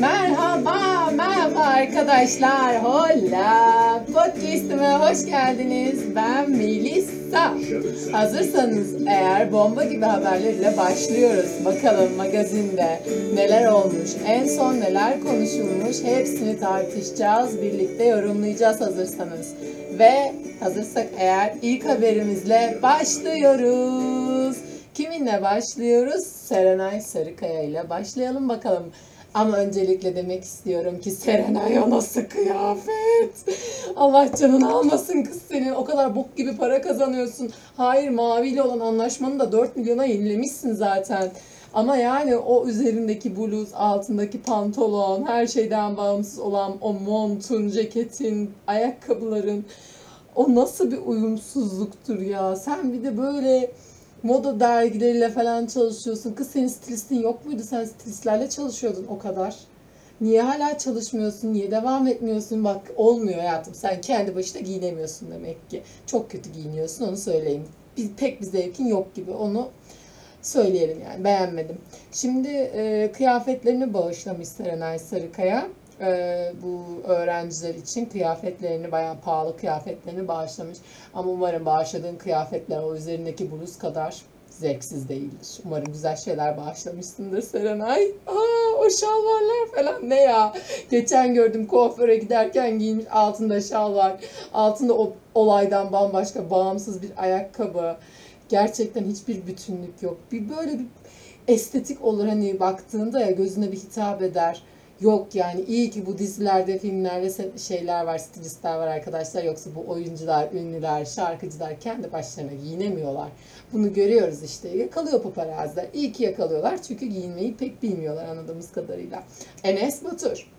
Merhaba, merhaba arkadaşlar. Hola. Podcast'ime hoş geldiniz. Ben Melisa. Hazırsanız eğer bomba gibi haberlerle başlıyoruz. Bakalım magazinde neler olmuş, en son neler konuşulmuş hepsini tartışacağız. Birlikte yorumlayacağız hazırsanız. Ve hazırsak eğer ilk haberimizle başlıyoruz. Kiminle başlıyoruz? Serenay Sarıkaya ile başlayalım bakalım. Ama öncelikle demek istiyorum ki Serenay o nasıl kıyafet? Allah canını almasın kız senin. O kadar bok gibi para kazanıyorsun. Hayır maviyle olan anlaşmanı da 4 milyona yenilemişsin zaten. Ama yani o üzerindeki bluz, altındaki pantolon, her şeyden bağımsız olan o montun, ceketin, ayakkabıların o nasıl bir uyumsuzluktur ya. Sen bir de böyle moda dergileriyle falan çalışıyorsun. Kız senin stilistin yok muydu? Sen stilistlerle çalışıyordun o kadar. Niye hala çalışmıyorsun? Niye devam etmiyorsun? Bak olmuyor hayatım. Sen kendi başına giyinemiyorsun demek ki. Çok kötü giyiniyorsun onu söyleyeyim. Bir, pek bir zevkin yok gibi onu söyleyelim yani. Beğenmedim. Şimdi e, kıyafetlerini bağışlamış Serenay Sarıkaya. E, bu öğrenciler için kıyafetlerini bayağı pahalı kıyafetlerini bağışlamış. Ama umarım bağışladığın kıyafetler o üzerindeki bluz kadar zevksiz değildir. Umarım güzel şeyler bağışlamışsındır Serenay. Aa, o şalvarlar falan ne ya? Geçen gördüm kuaföre giderken giymiş altında şal var. Altında o olaydan bambaşka bağımsız bir ayakkabı. Gerçekten hiçbir bütünlük yok. Bir böyle bir estetik olur hani baktığında ya gözüne bir hitap eder. Yok yani iyi ki bu dizilerde, filmlerde şeyler var, stilistler var arkadaşlar. Yoksa bu oyuncular, ünlüler, şarkıcılar kendi başlarına giyinemiyorlar. Bunu görüyoruz işte. Yakalıyor paparaziler. İyi ki yakalıyorlar çünkü giyinmeyi pek bilmiyorlar anladığımız kadarıyla. Enes Batur.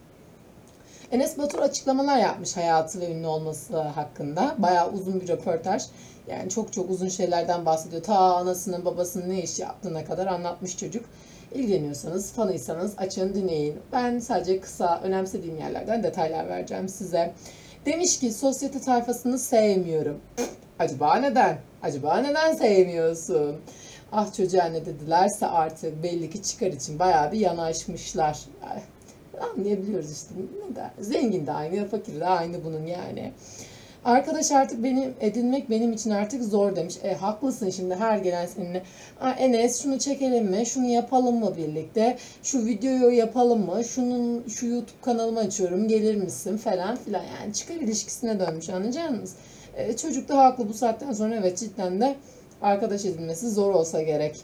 Enes Batur açıklamalar yapmış hayatı ve ünlü olması hakkında. Bayağı uzun bir röportaj. Yani çok çok uzun şeylerden bahsediyor. Ta anasının babasının ne iş yaptığına kadar anlatmış çocuk. İlgileniyorsanız, fanıysanız açın dinleyin. Ben sadece kısa, önemsediğim yerlerden detaylar vereceğim size. Demiş ki sosyete tayfasını sevmiyorum. Acaba neden? Acaba neden sevmiyorsun? Ah çocuğa ne dedilerse artık belli ki çıkar için bayağı bir yanaşmışlar. Anlayabiliyoruz işte. Zengin de aynı, fakir de aynı bunun yani. Arkadaş artık benim edinmek benim için artık zor demiş. E haklısın şimdi her gelen seninle. Enes şunu çekelim mi? Şunu yapalım mı birlikte? Şu videoyu yapalım mı? Şunun şu YouTube kanalımı açıyorum. Gelir misin? Falan filan. Yani çıkar ilişkisine dönmüş anlayacaksınız. E, çocuk da haklı bu saatten sonra evet cidden de arkadaş edinmesi zor olsa gerek.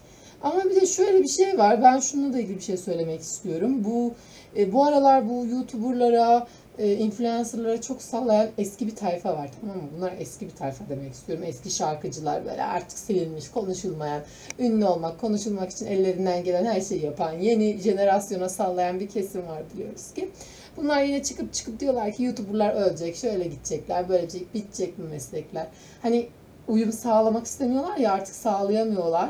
Ama bir de şöyle bir şey var. Ben şununla da ilgili bir şey söylemek istiyorum. Bu e, bu aralar bu YouTuber'lara e, influencerlara çok sallayan eski bir tayfa var tamam mı? Bunlar eski bir tayfa demek istiyorum. Eski şarkıcılar böyle artık silinmiş, konuşulmayan, ünlü olmak, konuşulmak için ellerinden gelen her şeyi yapan, yeni jenerasyona sallayan bir kesim var biliyoruz ki. Bunlar yine çıkıp çıkıp diyorlar ki YouTuber'lar ölecek, şöyle gidecekler, böyle bitecek mi meslekler. Hani uyum sağlamak istemiyorlar ya artık sağlayamıyorlar.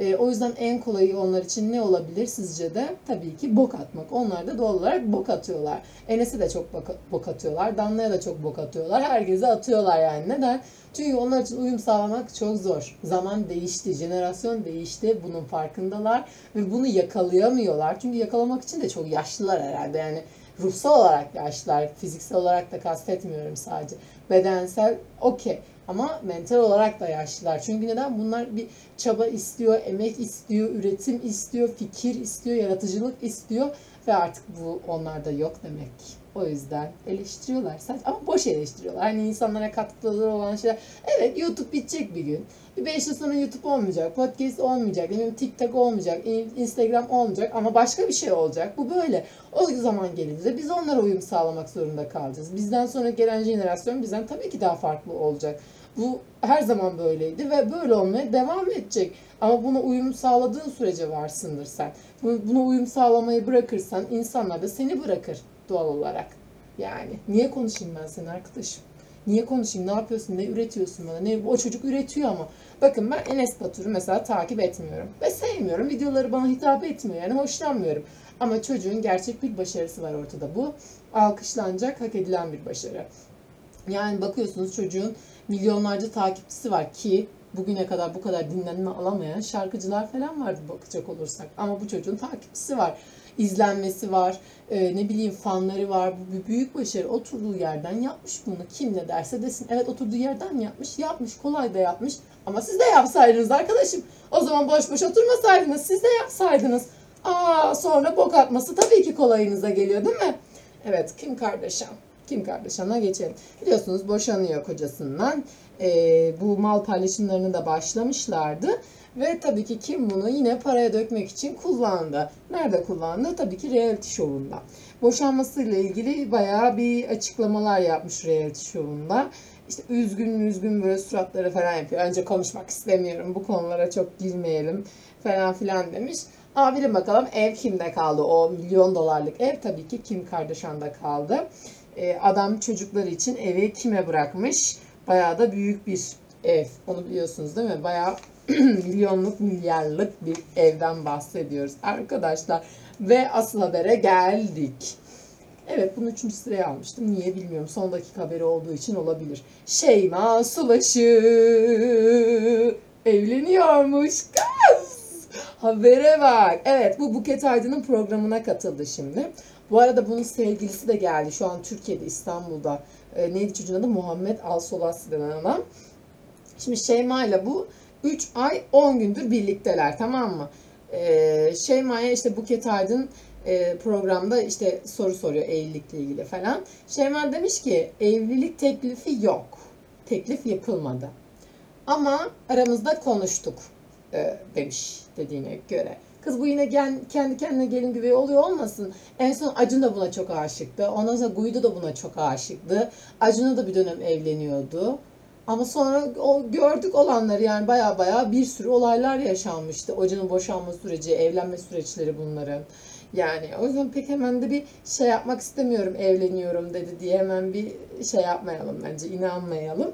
E, o yüzden en kolayı onlar için ne olabilir sizce de? Tabii ki bok atmak. Onlar da doğal olarak bok atıyorlar. Enes'e de çok bok, atıyorlar. Danla'ya da çok bok atıyorlar. Herkese atıyorlar yani. Neden? Çünkü onlar için uyum sağlamak çok zor. Zaman değişti, jenerasyon değişti. Bunun farkındalar ve bunu yakalayamıyorlar. Çünkü yakalamak için de çok yaşlılar herhalde. Yani ruhsal olarak yaşlılar, fiziksel olarak da kastetmiyorum sadece. Bedensel okey. Ama mental olarak da yaşlılar. Çünkü neden? Bunlar bir çaba istiyor, emek istiyor, üretim istiyor, fikir istiyor, yaratıcılık istiyor ve artık bu onlarda yok demek. O yüzden eleştiriyorlar sadece ama boş eleştiriyorlar. Hani insanlara katkıları olan şeyler. Evet YouTube bitecek bir gün. Bir 5 yıl sonra YouTube olmayacak, podcast olmayacak, benim TikTok olmayacak, Instagram olmayacak ama başka bir şey olacak. Bu böyle. O zaman gelince biz onlara uyum sağlamak zorunda kalacağız. Bizden sonra gelen jenerasyon bizden tabii ki daha farklı olacak. Bu her zaman böyleydi ve böyle olmaya devam edecek. Ama buna uyum sağladığın sürece varsındır sen. Buna uyum sağlamayı bırakırsan insanlar da seni bırakır doğal olarak. Yani niye konuşayım ben senin arkadaşım? Niye konuşayım? Ne yapıyorsun? Ne üretiyorsun bana? Ne o çocuk üretiyor ama. Bakın ben Enes Batur'u mesela takip etmiyorum ve sevmiyorum. Videoları bana hitap etmiyor. Yani hoşlanmıyorum. Ama çocuğun gerçek bir başarısı var ortada. Bu alkışlanacak, hak edilen bir başarı. Yani bakıyorsunuz çocuğun milyonlarca takipçisi var ki bugüne kadar bu kadar dinlenme alamayan şarkıcılar falan vardı bakacak olursak. Ama bu çocuğun takipçisi var, izlenmesi var, e, ne bileyim fanları var. Bu bir büyük başarı. Oturduğu yerden yapmış bunu. Kim ne derse desin. Evet oturduğu yerden yapmış? Yapmış. Kolay da yapmış. Ama siz de yapsaydınız arkadaşım. O zaman boş boş oturmasaydınız. Siz de yapsaydınız. Aa sonra bok atması tabii ki kolayınıza geliyor değil mi? Evet Kim Kardashian. Kim Kardashian'a geçelim. Biliyorsunuz boşanıyor kocasından. Ee, bu mal paylaşımlarını da başlamışlardı. Ve tabii ki Kim bunu yine paraya dökmek için kullandı. Nerede kullandı? Tabii ki reality şovunda. Boşanmasıyla ilgili bayağı bir açıklamalar yapmış reality şovunda. İşte üzgün üzgün böyle suratları falan yapıyor. Önce konuşmak istemiyorum. Bu konulara çok girmeyelim falan filan demiş. Ama bakalım ev kimde kaldı? O milyon dolarlık ev tabii ki Kim Kardashian'da kaldı. Ee, adam çocukları için evi kime bırakmış? Bayağı da büyük bir ev. Onu biliyorsunuz değil mi? Bayağı milyonluk, milyarlık bir evden bahsediyoruz arkadaşlar. Ve asıl habere geldik. Evet bunu üçüncü sıraya almıştım. Niye bilmiyorum. Son dakika haberi olduğu için olabilir. Şeyma Subaşı evleniyormuş. Kız! Habere bak. Evet bu Buket Aydın'ın programına katıldı şimdi. Bu arada bunun sevgilisi de geldi. Şu an Türkiye'de İstanbul'da. E, neydi çocuğun adı? Muhammed Alsolas denen adam. Şimdi Şeyma ile bu 3 ay 10 gündür birlikteler tamam mı? Ee, Şeyma'ya işte Buket Aydın e, programda işte soru soruyor evlilikle ilgili falan. Şeyma demiş ki evlilik teklifi yok. Teklif yapılmadı. Ama aramızda konuştuk e, demiş dediğine göre. Kız bu yine gen, kendi kendine gelin güvey oluyor olmasın. En son Acun da buna çok aşıktı. Ondan sonra Guydu da buna çok aşıktı. Acun'a da bir dönem evleniyordu. Ama sonra o gördük olanları yani baya baya bir sürü olaylar yaşanmıştı. Hocanın boşanma süreci, evlenme süreçleri bunların. Yani o yüzden pek hemen de bir şey yapmak istemiyorum evleniyorum dedi diye hemen bir şey yapmayalım bence inanmayalım.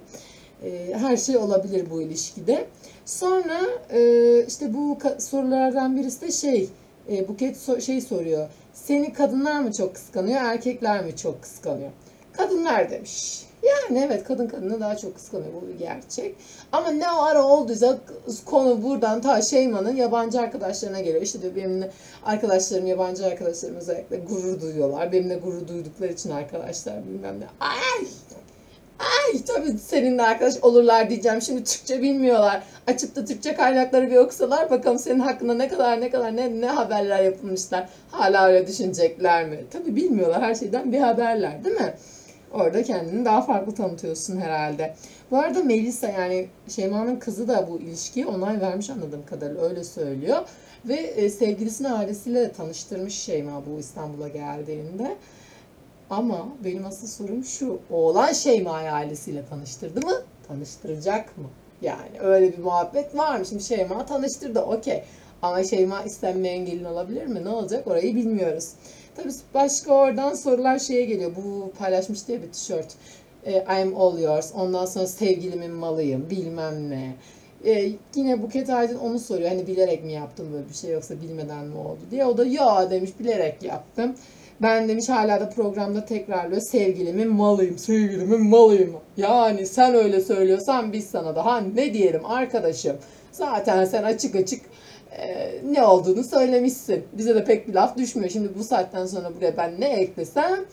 Ee, her şey olabilir bu ilişkide. Sonra e, işte bu sorulardan birisi de şey e, Buket şey soruyor. Seni kadınlar mı çok kıskanıyor erkekler mi çok kıskanıyor? Kadınlar demiş. Yani evet kadın kadını daha çok kıskanıyor bu bir gerçek. Ama ne ara olduysa konu buradan ta Şeyma'nın yabancı arkadaşlarına geliyor. İşte diyor benimle arkadaşlarım yabancı arkadaşlarım özellikle gurur duyuyorlar. Benimle gurur duydukları için arkadaşlar bilmem ne. Ay! Ay tabii seninle arkadaş olurlar diyeceğim. Şimdi Türkçe bilmiyorlar. Açıp da Türkçe kaynakları bir okusalar bakalım senin hakkında ne kadar ne kadar ne, ne haberler yapılmışlar. Hala öyle düşünecekler mi? Tabii bilmiyorlar her şeyden bir haberler değil mi? Orada kendini daha farklı tanıtıyorsun herhalde. Bu arada Melisa yani Şeyma'nın kızı da bu ilişkiye onay vermiş anladığım kadarıyla öyle söylüyor. Ve e, sevgilisini ailesiyle de tanıştırmış Şeyma bu İstanbul'a geldiğinde. Ama benim asıl sorum şu. Oğlan Şeyma'yı ailesiyle tanıştırdı mı? Tanıştıracak mı? Yani öyle bir muhabbet var mı? Şimdi Şeyma tanıştırdı okey. Ama Şeyma istenmeyen gelin olabilir mi? Ne olacak orayı bilmiyoruz. Tabii başka oradan sorular şeye geliyor. Bu paylaşmış diye bir tişört. E, I'm all yours. Ondan sonra sevgilimin malıyım. Bilmem ne. E, yine Buket Aydın onu soruyor. Hani bilerek mi yaptım böyle bir şey yoksa bilmeden mi oldu diye. O da ya demiş bilerek yaptım. Ben demiş hala da programda tekrarlıyor. Sevgilimin malıyım, sevgilimin malıyım. Yani sen öyle söylüyorsan biz sana daha ne diyelim arkadaşım. Zaten sen açık açık e, ne olduğunu söylemişsin. Bize de pek bir laf düşmüyor. Şimdi bu saatten sonra buraya ben ne eklesem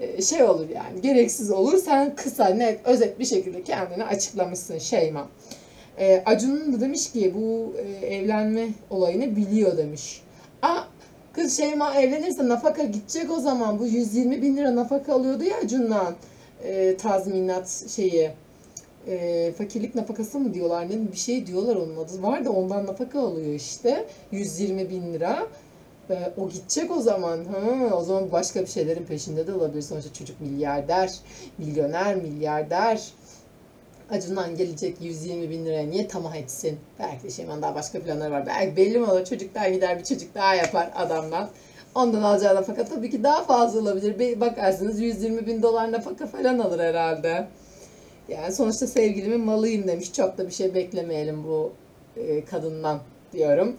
e, şey olur yani gereksiz olur. Sen kısa, net, özet bir şekilde kendini açıklamışsın Şeyma. E, Acun'un da demiş ki bu e, evlenme olayını biliyor demiş. Aa, kız Şeyma evlenirse nafaka gidecek o zaman. Bu 120 bin lira nafaka alıyordu ya Acun'dan e, tazminat şeyi e, fakirlik nafakası mı diyorlar ne bir şey diyorlar onun adı var da ondan nafaka alıyor işte 120 bin lira e, o gidecek o zaman ha, o zaman başka bir şeylerin peşinde de olabilir sonuçta çocuk milyarder milyoner milyarder Acun'dan gelecek 120 bin liraya niye tamah etsin? Belki de Şeyman daha başka planları var. Belki belli mi olur? Çocuk daha gider bir çocuk daha yapar adamdan. Ondan alacağı nafaka tabii ki daha fazla olabilir. Bakarsınız 120 bin dolar nafaka falan alır herhalde. Yani sonuçta sevgilimin malıyım demiş. Çok da bir şey beklemeyelim bu e, kadından diyorum.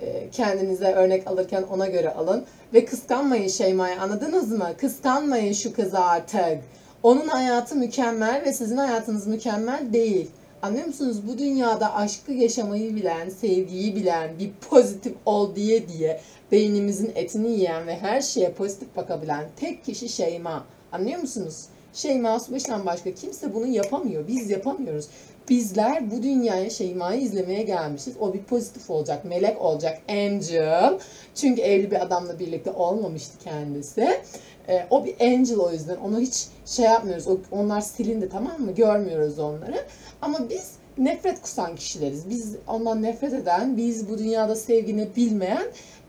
E, kendinize örnek alırken ona göre alın. Ve kıskanmayın Şeyma'yı anladınız mı? Kıskanmayın şu kızı artık. Onun hayatı mükemmel ve sizin hayatınız mükemmel değil. Anlıyor musunuz? Bu dünyada aşkı yaşamayı bilen, sevgiyi bilen, bir pozitif ol diye diye beynimizin etini yiyen ve her şeye pozitif bakabilen tek kişi Şeyma. Anlıyor musunuz? Şeyma Subaşı'dan başka kimse bunu yapamıyor. Biz yapamıyoruz. Bizler bu dünyaya Şeyma'yı izlemeye gelmişiz. O bir pozitif olacak, melek olacak, angel. Çünkü evli bir adamla birlikte olmamıştı kendisi. Ee, o bir angel o yüzden. Onu hiç şey yapmıyoruz. O, onlar silindi tamam mı? Görmüyoruz onları. Ama biz nefret kusan kişileriz. Biz ondan nefret eden, biz bu dünyada sevgini bilmeyen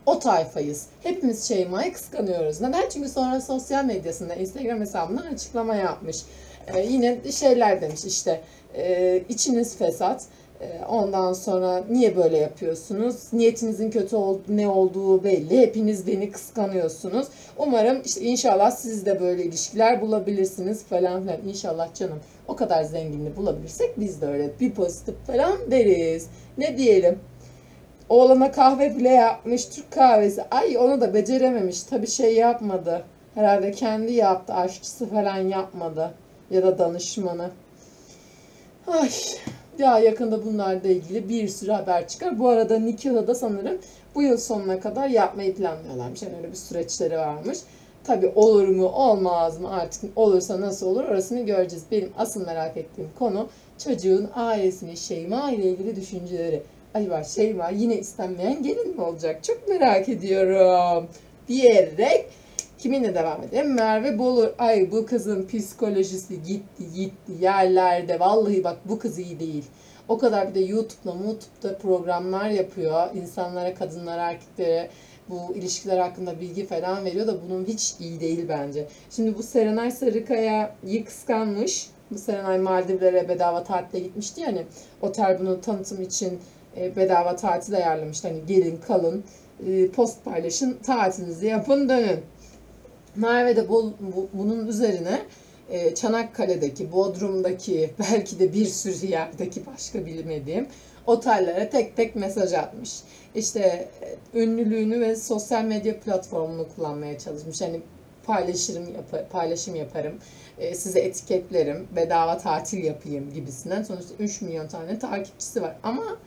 o tayfayız. Hepimiz Şeyma'yı kıskanıyoruz. Neden? Çünkü sonra sosyal medyasında Instagram hesabından açıklama yapmış. Ee, yine şeyler demiş işte e, içiniz fesat. E, ondan sonra niye böyle yapıyorsunuz? Niyetinizin kötü ol, ne olduğu belli. Hepiniz beni kıskanıyorsunuz. Umarım işte inşallah siz de böyle ilişkiler bulabilirsiniz falan filan. İnşallah canım o kadar zenginliği bulabilirsek biz de öyle bir pozitif falan deriz. Ne diyelim? Oğlana kahve bile yapmış Türk kahvesi. Ay onu da becerememiş. Tabii şey yapmadı. Herhalde kendi yaptı. Aşçısı falan yapmadı. Ya da danışmanı. Ay ya yakında bunlarla ilgili bir sürü haber çıkar. Bu arada nikahı da sanırım bu yıl sonuna kadar yapmayı planlıyorlarmış. Yani öyle bir süreçleri varmış. Tabii olur mu olmaz mı artık olursa nasıl olur orasını göreceğiz. Benim asıl merak ettiğim konu çocuğun ailesini Şeyma ile ilgili düşünceleri. Acaba Şeyma yine istenmeyen gelin mi olacak? Çok merak ediyorum. Diyerek kiminle devam edelim? Merve Bolu. Ay bu kızın psikolojisi gitti gitti yerlerde. Vallahi bak bu kız iyi değil. O kadar bir de YouTube'da, YouTube'da programlar yapıyor. İnsanlara, kadınlara, erkeklere bu ilişkiler hakkında bilgi falan veriyor da bunun hiç iyi değil bence. Şimdi bu Serenay Sarıkaya'yı kıskanmış. Bu Serenay Maldivlere bedava tatile gitmişti yani. Otel bunu tanıtım için e, bedava tatil ayarlamıştı. Hani gelin kalın e, post paylaşın tatilinizi yapın dönün. Merve de bu, bu, bunun üzerine e, Çanakkale'deki, Bodrum'daki, belki de bir sürü yerdeki başka bilmediğim otellere tek tek mesaj atmış. İşte ünlülüğünü ve sosyal medya platformunu kullanmaya çalışmış. Hani paylaşırım, yap paylaşım yaparım, e, size etiketlerim, bedava tatil yapayım gibisinden. Sonuçta 3 milyon tane takipçisi var ama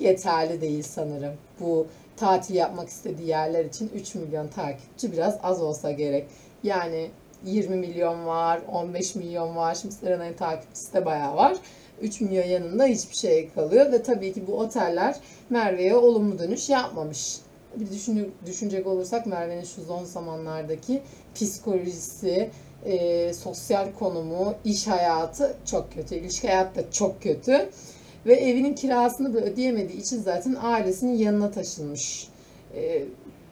yeterli değil sanırım. Bu tatil yapmak istediği yerler için 3 milyon takipçi biraz az olsa gerek. Yani 20 milyon var, 15 milyon var. Şimdi Serenay'ın takipçisi de bayağı var. 3 milyon yanında hiçbir şey kalıyor ve tabii ki bu oteller Merve'ye olumlu dönüş yapmamış. Bir düşün, düşünecek olursak Merve'nin şu son zamanlardaki psikolojisi, e, sosyal konumu, iş hayatı çok kötü. İlişki hayatı da çok kötü. Ve evinin kirasını da ödeyemediği için zaten ailesinin yanına taşınmış. E,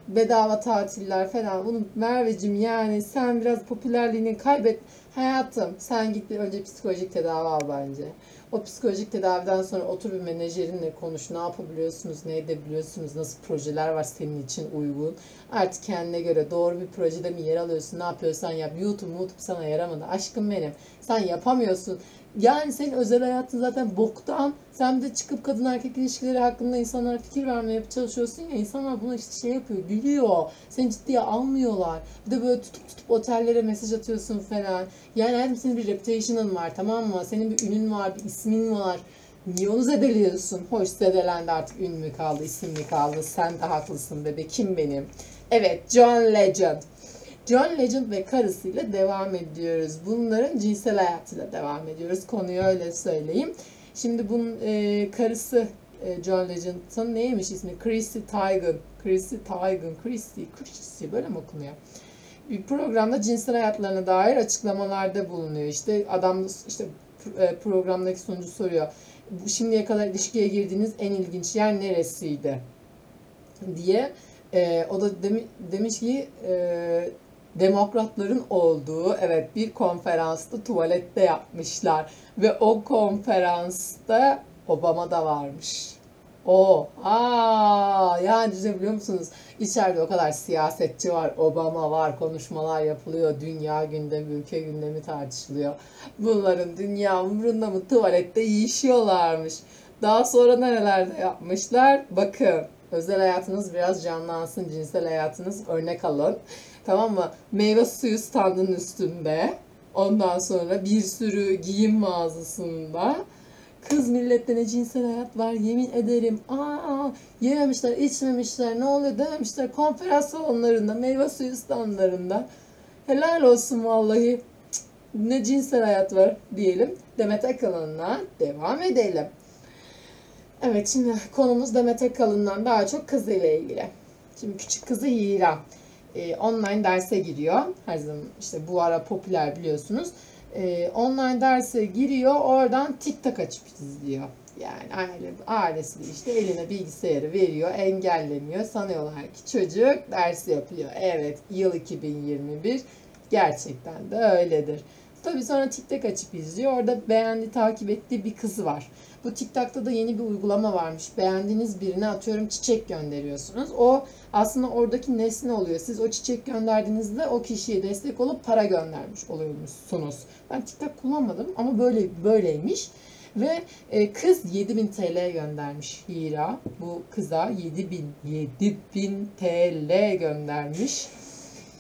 bedava tatiller falan. Bunu Merveciğim yani sen biraz popülerliğini kaybet. Hayatım sen git bir önce psikolojik tedavi al bence. O psikolojik tedaviden sonra otur bir menajerinle konuş. Ne yapabiliyorsunuz, ne edebiliyorsunuz, nasıl projeler var senin için uygun. Artık kendine göre doğru bir projede mi yer alıyorsun, ne yapıyorsan yap. YouTube, YouTube sana yaramadı. Aşkım benim. Sen yapamıyorsun. Yani senin özel hayatın zaten boktan. Sen de çıkıp kadın erkek ilişkileri hakkında insanlara fikir vermeye çalışıyorsun ya. insanlar buna işte şey yapıyor, gülüyor. Seni ciddiye almıyorlar. Bir de böyle tutup tutup otellere mesaj atıyorsun falan. Yani hayatım senin bir reputation'ın var tamam mı? Senin bir ünün var, bir ismin var. Niye onu zedeliyorsun? Hoş zedelendi artık ün mü kaldı, isim mi kaldı? Sen de haklısın bebe. Kim benim? Evet, John Legend. John Legend ve karısıyla devam ediyoruz. Bunların cinsel hayatıyla devam ediyoruz. Konuyu öyle söyleyeyim. Şimdi bunun e, karısı e, John Legend'ın neymiş ismi? Chrissy Teigen. Chrissy Teigen. Chrissy. Chrissy böyle mi okunuyor? Bir programda cinsel hayatlarına dair açıklamalarda bulunuyor. İşte adam işte e, programdaki sunucu soruyor. Şimdiye kadar ilişkiye girdiğiniz en ilginç yer neresiydi? diye. E, o da demi, demiş ki e, demokratların olduğu evet bir konferansta tuvalette yapmışlar ve o konferansta Obama da varmış. O, aa, yani düşünebiliyor musunuz? İçeride o kadar siyasetçi var, Obama var, konuşmalar yapılıyor, dünya gündemi, ülke gündemi tartışılıyor. Bunların dünya umurunda mı tuvalette yiyişiyorlarmış. Daha sonra nerelerde yapmışlar? Bakın, özel hayatınız biraz canlansın, cinsel hayatınız örnek alın. Tamam mı? Meyve suyu standının üstünde. Ondan sonra bir sürü giyim mağazasında Kız millette cinsel hayat var yemin ederim. Aa, yememişler, içmemişler, ne oluyor dememişler. Konferans salonlarında, meyve suyu standlarında. Helal olsun vallahi. Ne cinsel hayat var diyelim. Demet Akalın'la devam edelim. Evet şimdi konumuz Demet Akalın'dan daha çok kızıyla ilgili. Şimdi küçük kızı Hira. Ee, online derse giriyor. Her zaman işte bu ara popüler biliyorsunuz. Ee, online derse giriyor. Oradan TikTok açıp izliyor. Yani aile, ailesi işte eline bilgisayarı veriyor. Engellemiyor. Sanıyorlar ki çocuk dersi yapıyor. Evet yıl 2021. Gerçekten de öyledir. Tabii sonra TikTok açıp izliyor. Orada beğendi, takip ettiği bir kızı var. Bu TikTok'ta da yeni bir uygulama varmış. Beğendiğiniz birine atıyorum çiçek gönderiyorsunuz. O aslında oradaki nesne oluyor. Siz o çiçek gönderdiğinizde o kişiye destek olup para göndermiş oluyormuşsunuz. Ben TikTok kullanmadım ama böyle böyleymiş. Ve e, kız 7000 TL göndermiş Hira. Bu kıza 7000 7000 TL göndermiş.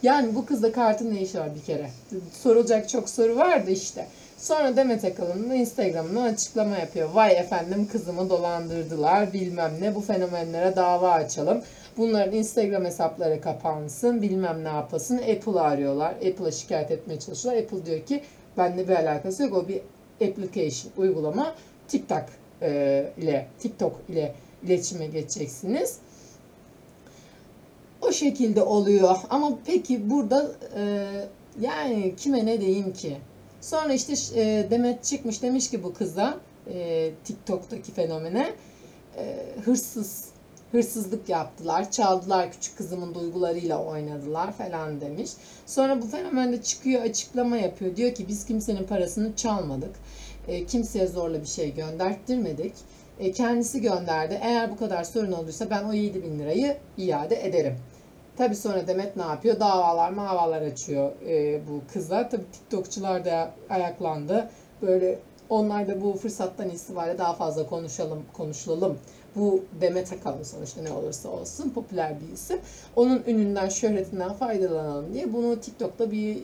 Yani bu kızda kartın ne işi var bir kere? Sorulacak çok soru vardı işte. Sonra Demet Akalın'ın Instagram'ına açıklama yapıyor. Vay efendim kızımı dolandırdılar bilmem ne bu fenomenlere dava açalım. Bunların Instagram hesapları kapansın bilmem ne yapasın. Apple'ı arıyorlar. Apple'a şikayet etmeye çalışıyorlar. Apple diyor ki benimle bir alakası yok. O bir application uygulama. TikTok e, ile TikTok ile iletişime geçeceksiniz. O şekilde oluyor. Ama peki burada e, yani kime ne diyeyim ki? Sonra işte e, Demet çıkmış demiş ki bu kıza e, TikTok'taki fenomene e, hırsız hırsızlık yaptılar, çaldılar küçük kızımın duygularıyla oynadılar falan demiş. Sonra bu fenomen de çıkıyor açıklama yapıyor. Diyor ki biz kimsenin parasını çalmadık. E, kimseye zorla bir şey gönderttirmedik. E, kendisi gönderdi. Eğer bu kadar sorun olursa ben o 7 bin lirayı iade ederim. Tabi sonra Demet ne yapıyor? Davalar mavalar açıyor e, bu kıza. Tabi TikTokçular da ayaklandı. Böyle onlar da bu fırsattan istifade daha fazla konuşalım, konuşulalım. Bu Demet Akalın sonuçta ne olursa olsun popüler bir isim. Onun ününden, şöhretinden faydalanalım diye bunu TikTok'ta bir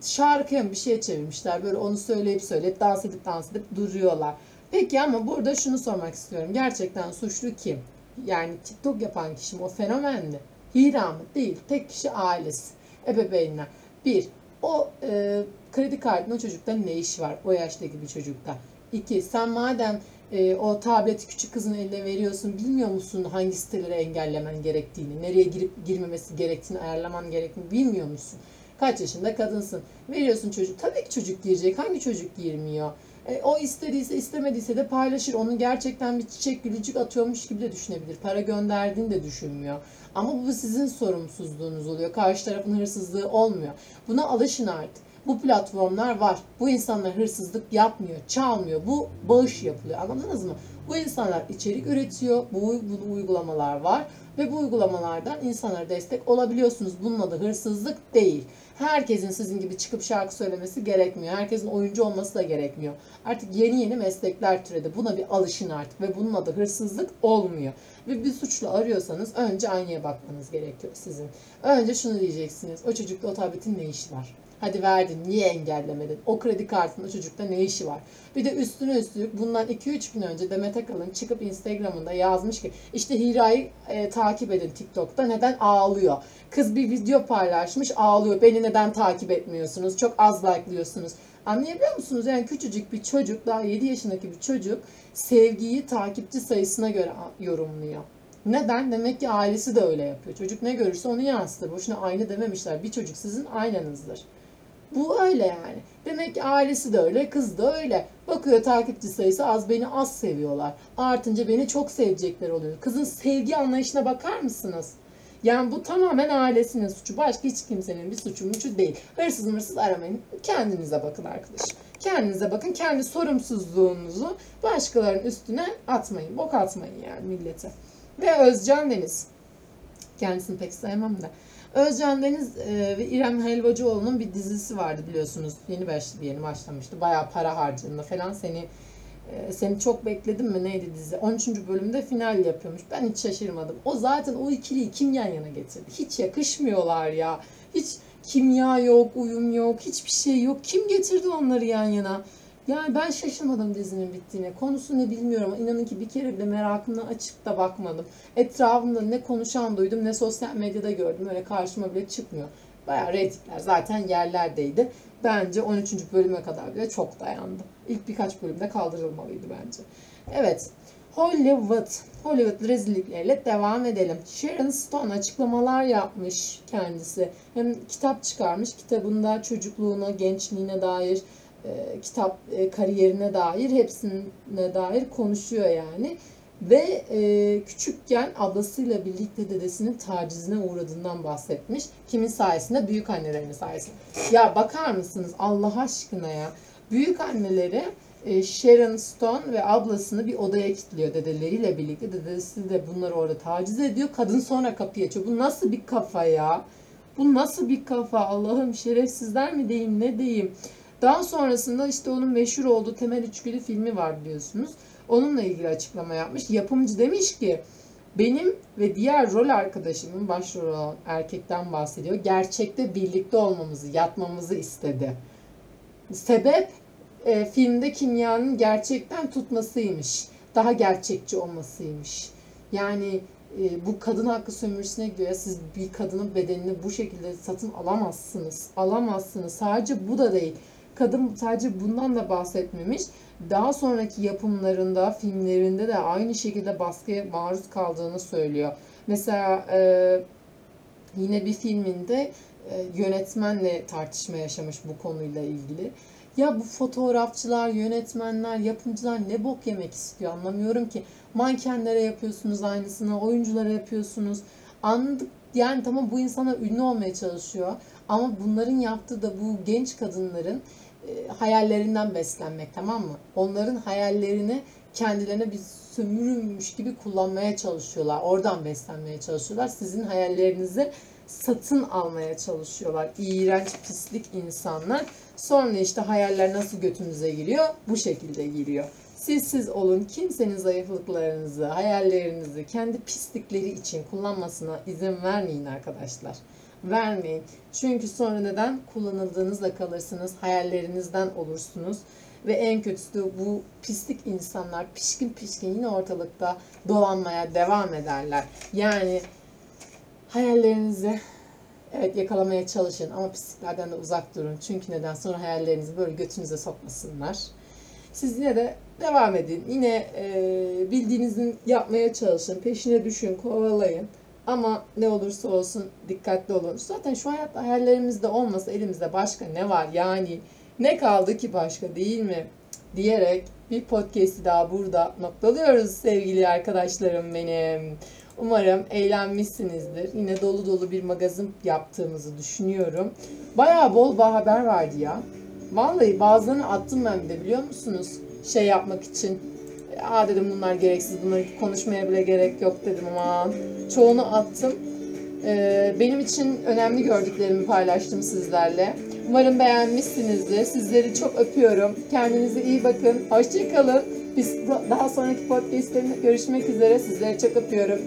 şarkıya bir şeye çevirmişler. Böyle onu söyleyip söyleyip dans edip dans edip duruyorlar. Peki ama burada şunu sormak istiyorum. Gerçekten suçlu kim? Yani TikTok yapan kişi mi? O fenomen mi? Hira mı? Değil. Tek kişi ailesi. Ebeveynler. Bir, o e, kredi kartının o çocukta ne işi var? O yaştaki bir çocukta. İki, sen madem e, o tableti küçük kızın eline veriyorsun, bilmiyor musun hangi siteleri engellemen gerektiğini, nereye girip girmemesi gerektiğini, ayarlaman gerektiğini bilmiyor musun? Kaç yaşında kadınsın? Veriyorsun çocuk. Tabii ki çocuk girecek. Hangi çocuk girmiyor? E, o istediyse istemediyse de paylaşır. Onu gerçekten bir çiçek gülücük atıyormuş gibi de düşünebilir. Para gönderdiğini de düşünmüyor. Ama bu sizin sorumsuzluğunuz oluyor. Karşı tarafın hırsızlığı olmuyor. Buna alışın artık. Bu platformlar var. Bu insanlar hırsızlık yapmıyor, çalmıyor. Bu bağış yapılıyor. Anladınız mı? Bu insanlar içerik üretiyor. Bu, uygulamalar var. Ve bu uygulamalardan insanlara destek olabiliyorsunuz. Bunun adı hırsızlık değil. Herkesin sizin gibi çıkıp şarkı söylemesi gerekmiyor. Herkesin oyuncu olması da gerekmiyor. Artık yeni yeni meslekler türedi. Buna bir alışın artık ve bunun adı hırsızlık olmuyor. Ve bir suçlu arıyorsanız önce aynaya bakmanız gerekiyor sizin. Önce şunu diyeceksiniz. O çocukta o tabletin ne işi var? Hadi verdin niye engellemedin? O kredi kartının o çocukta ne işi var? Bir de üstüne üstlük bundan 2-3 gün önce Demet Akalın çıkıp Instagram'ında yazmış ki işte Hira'yı e, takip edin TikTok'ta neden ağlıyor? Kız bir video paylaşmış ağlıyor. Beni neden takip etmiyorsunuz? Çok az like'lıyorsunuz. Anlayabiliyor musunuz? Yani küçücük bir çocuk daha 7 yaşındaki bir çocuk sevgiyi takipçi sayısına göre yorumluyor. Neden? Demek ki ailesi de öyle yapıyor. Çocuk ne görürse onu yansıtır. Boşuna aynı dememişler. Bir çocuk sizin aynanızdır. Bu öyle yani. Demek ki ailesi de öyle, kız da öyle. Bakıyor takipçi sayısı az, beni az seviyorlar. Artınca beni çok sevecekler oluyor. Kızın sevgi anlayışına bakar mısınız? Yani bu tamamen ailesinin suçu. Başka hiç kimsenin bir suçu muçu değil. Hırsız mırsız aramayın. Kendinize bakın arkadaş. Kendinize bakın. Kendi sorumsuzluğunuzu başkalarının üstüne atmayın. Bok atmayın yani millete. Ve Özcan Deniz. Kendisini pek sevmem de. Özcan Deniz e, ve İrem Helvacıoğlu'nun bir dizisi vardı biliyorsunuz. Yeni başladı, yeni başlamıştı. Bayağı para harcadığında falan seni e, seni çok bekledim mi neydi dizi? 13. bölümde final yapıyormuş. Ben hiç şaşırmadım. O zaten o ikiliyi kim yan yana getirdi? Hiç yakışmıyorlar ya. Hiç kimya yok, uyum yok, hiçbir şey yok. Kim getirdi onları yan yana? Yani ben şaşırmadım dizinin bittiğine. Konusu ne bilmiyorum. İnanın ki bir kere bile merakımdan açıp da bakmadım. Etrafımda ne konuşan duydum ne sosyal medyada gördüm. Öyle karşıma bile çıkmıyor. Bayağı reytingler zaten yerlerdeydi. Bence 13. bölüme kadar bile çok dayandı. İlk birkaç bölümde kaldırılmalıydı bence. Evet. Hollywood. Hollywood rezillikleriyle devam edelim. Sharon Stone açıklamalar yapmış kendisi. Hem kitap çıkarmış. Kitabında çocukluğuna, gençliğine dair, e, kitap e, kariyerine dair, hepsine dair konuşuyor yani. Ve e, küçükken ablasıyla birlikte dedesinin tacizine uğradığından bahsetmiş. Kimin sayesinde? Büyük annelerinin sayesinde. Ya bakar mısınız Allah aşkına ya. Büyük anneleri e, Sharon Stone ve ablasını bir odaya kilitliyor dedeleriyle birlikte. Dedesi de bunları orada taciz ediyor. Kadın sonra kapıyı açıyor. Bu nasıl bir kafa ya? Bu nasıl bir kafa? Allah'ım şerefsizler mi diyeyim ne diyeyim. Daha sonrasında işte onun meşhur olduğu Temel Üçgülü filmi var biliyorsunuz. Onunla ilgili açıklama yapmış. Yapımcı demiş ki benim ve diğer rol arkadaşımın başrol olan erkekten bahsediyor. Gerçekte birlikte olmamızı, yatmamızı istedi. Sebep e, filmde kimyanın gerçekten tutmasıymış. Daha gerçekçi olmasıymış. Yani e, bu kadın hakkı sömürüsüne gidiyor. Siz bir kadının bedenini bu şekilde satın alamazsınız. Alamazsınız. Sadece bu da değil. Kadın sadece bundan da bahsetmemiş. Daha sonraki yapımlarında, filmlerinde de aynı şekilde baskıya maruz kaldığını söylüyor. Mesela e, yine bir filminde e, yönetmenle tartışma yaşamış bu konuyla ilgili. Ya bu fotoğrafçılar, yönetmenler, yapımcılar ne bok yemek istiyor anlamıyorum ki. Mankenlere yapıyorsunuz aynısını, oyunculara yapıyorsunuz. Anladık yani tamam bu insanlar ünlü olmaya çalışıyor. Ama bunların yaptığı da bu genç kadınların e, hayallerinden beslenmek tamam mı? Onların hayallerini kendilerine bir sömürülmüş gibi kullanmaya çalışıyorlar. Oradan beslenmeye çalışıyorlar. Sizin hayallerinizi satın almaya çalışıyorlar. İğrenç, pislik insanlar. Sonra işte hayaller nasıl götünüze giriyor? Bu şekilde giriyor. Siz siz olun. Kimsenin zayıflıklarınızı, hayallerinizi kendi pislikleri için kullanmasına izin vermeyin arkadaşlar. Vermeyin. Çünkü sonra neden? Kullanıldığınızda kalırsınız. Hayallerinizden olursunuz. Ve en kötüsü bu pislik insanlar pişkin pişkin yine ortalıkta dolanmaya devam ederler. Yani hayallerinizi evet yakalamaya çalışın ama pisliklerden de uzak durun. Çünkü neden? Sonra hayallerinizi böyle götünüze sokmasınlar. Siz yine de devam edin. Yine e, bildiğinizi yapmaya çalışın. Peşine düşün, kovalayın. Ama ne olursa olsun dikkatli olun. Zaten şu hayatta hayallerimizde olmasa elimizde başka ne var? Yani ne kaldı ki başka değil mi? Diyerek bir podcast'i daha burada noktalıyoruz sevgili arkadaşlarım benim. Umarım eğlenmişsinizdir. Yine dolu dolu bir magazin yaptığımızı düşünüyorum. Bayağı bol bir haber vardı ya. Vallahi bazılarını attım ben de biliyor musunuz? Şey yapmak için. Aa dedim bunlar gereksiz. Bunları konuşmaya bile gerek yok dedim ama çoğunu attım. Ee, benim için önemli gördüklerimi paylaştım sizlerle. Umarım beğenmişsinizdir. Sizleri çok öpüyorum. Kendinize iyi bakın. Hoşçakalın. Biz daha sonraki podcastlerimde görüşmek üzere. Sizleri çok öpüyorum.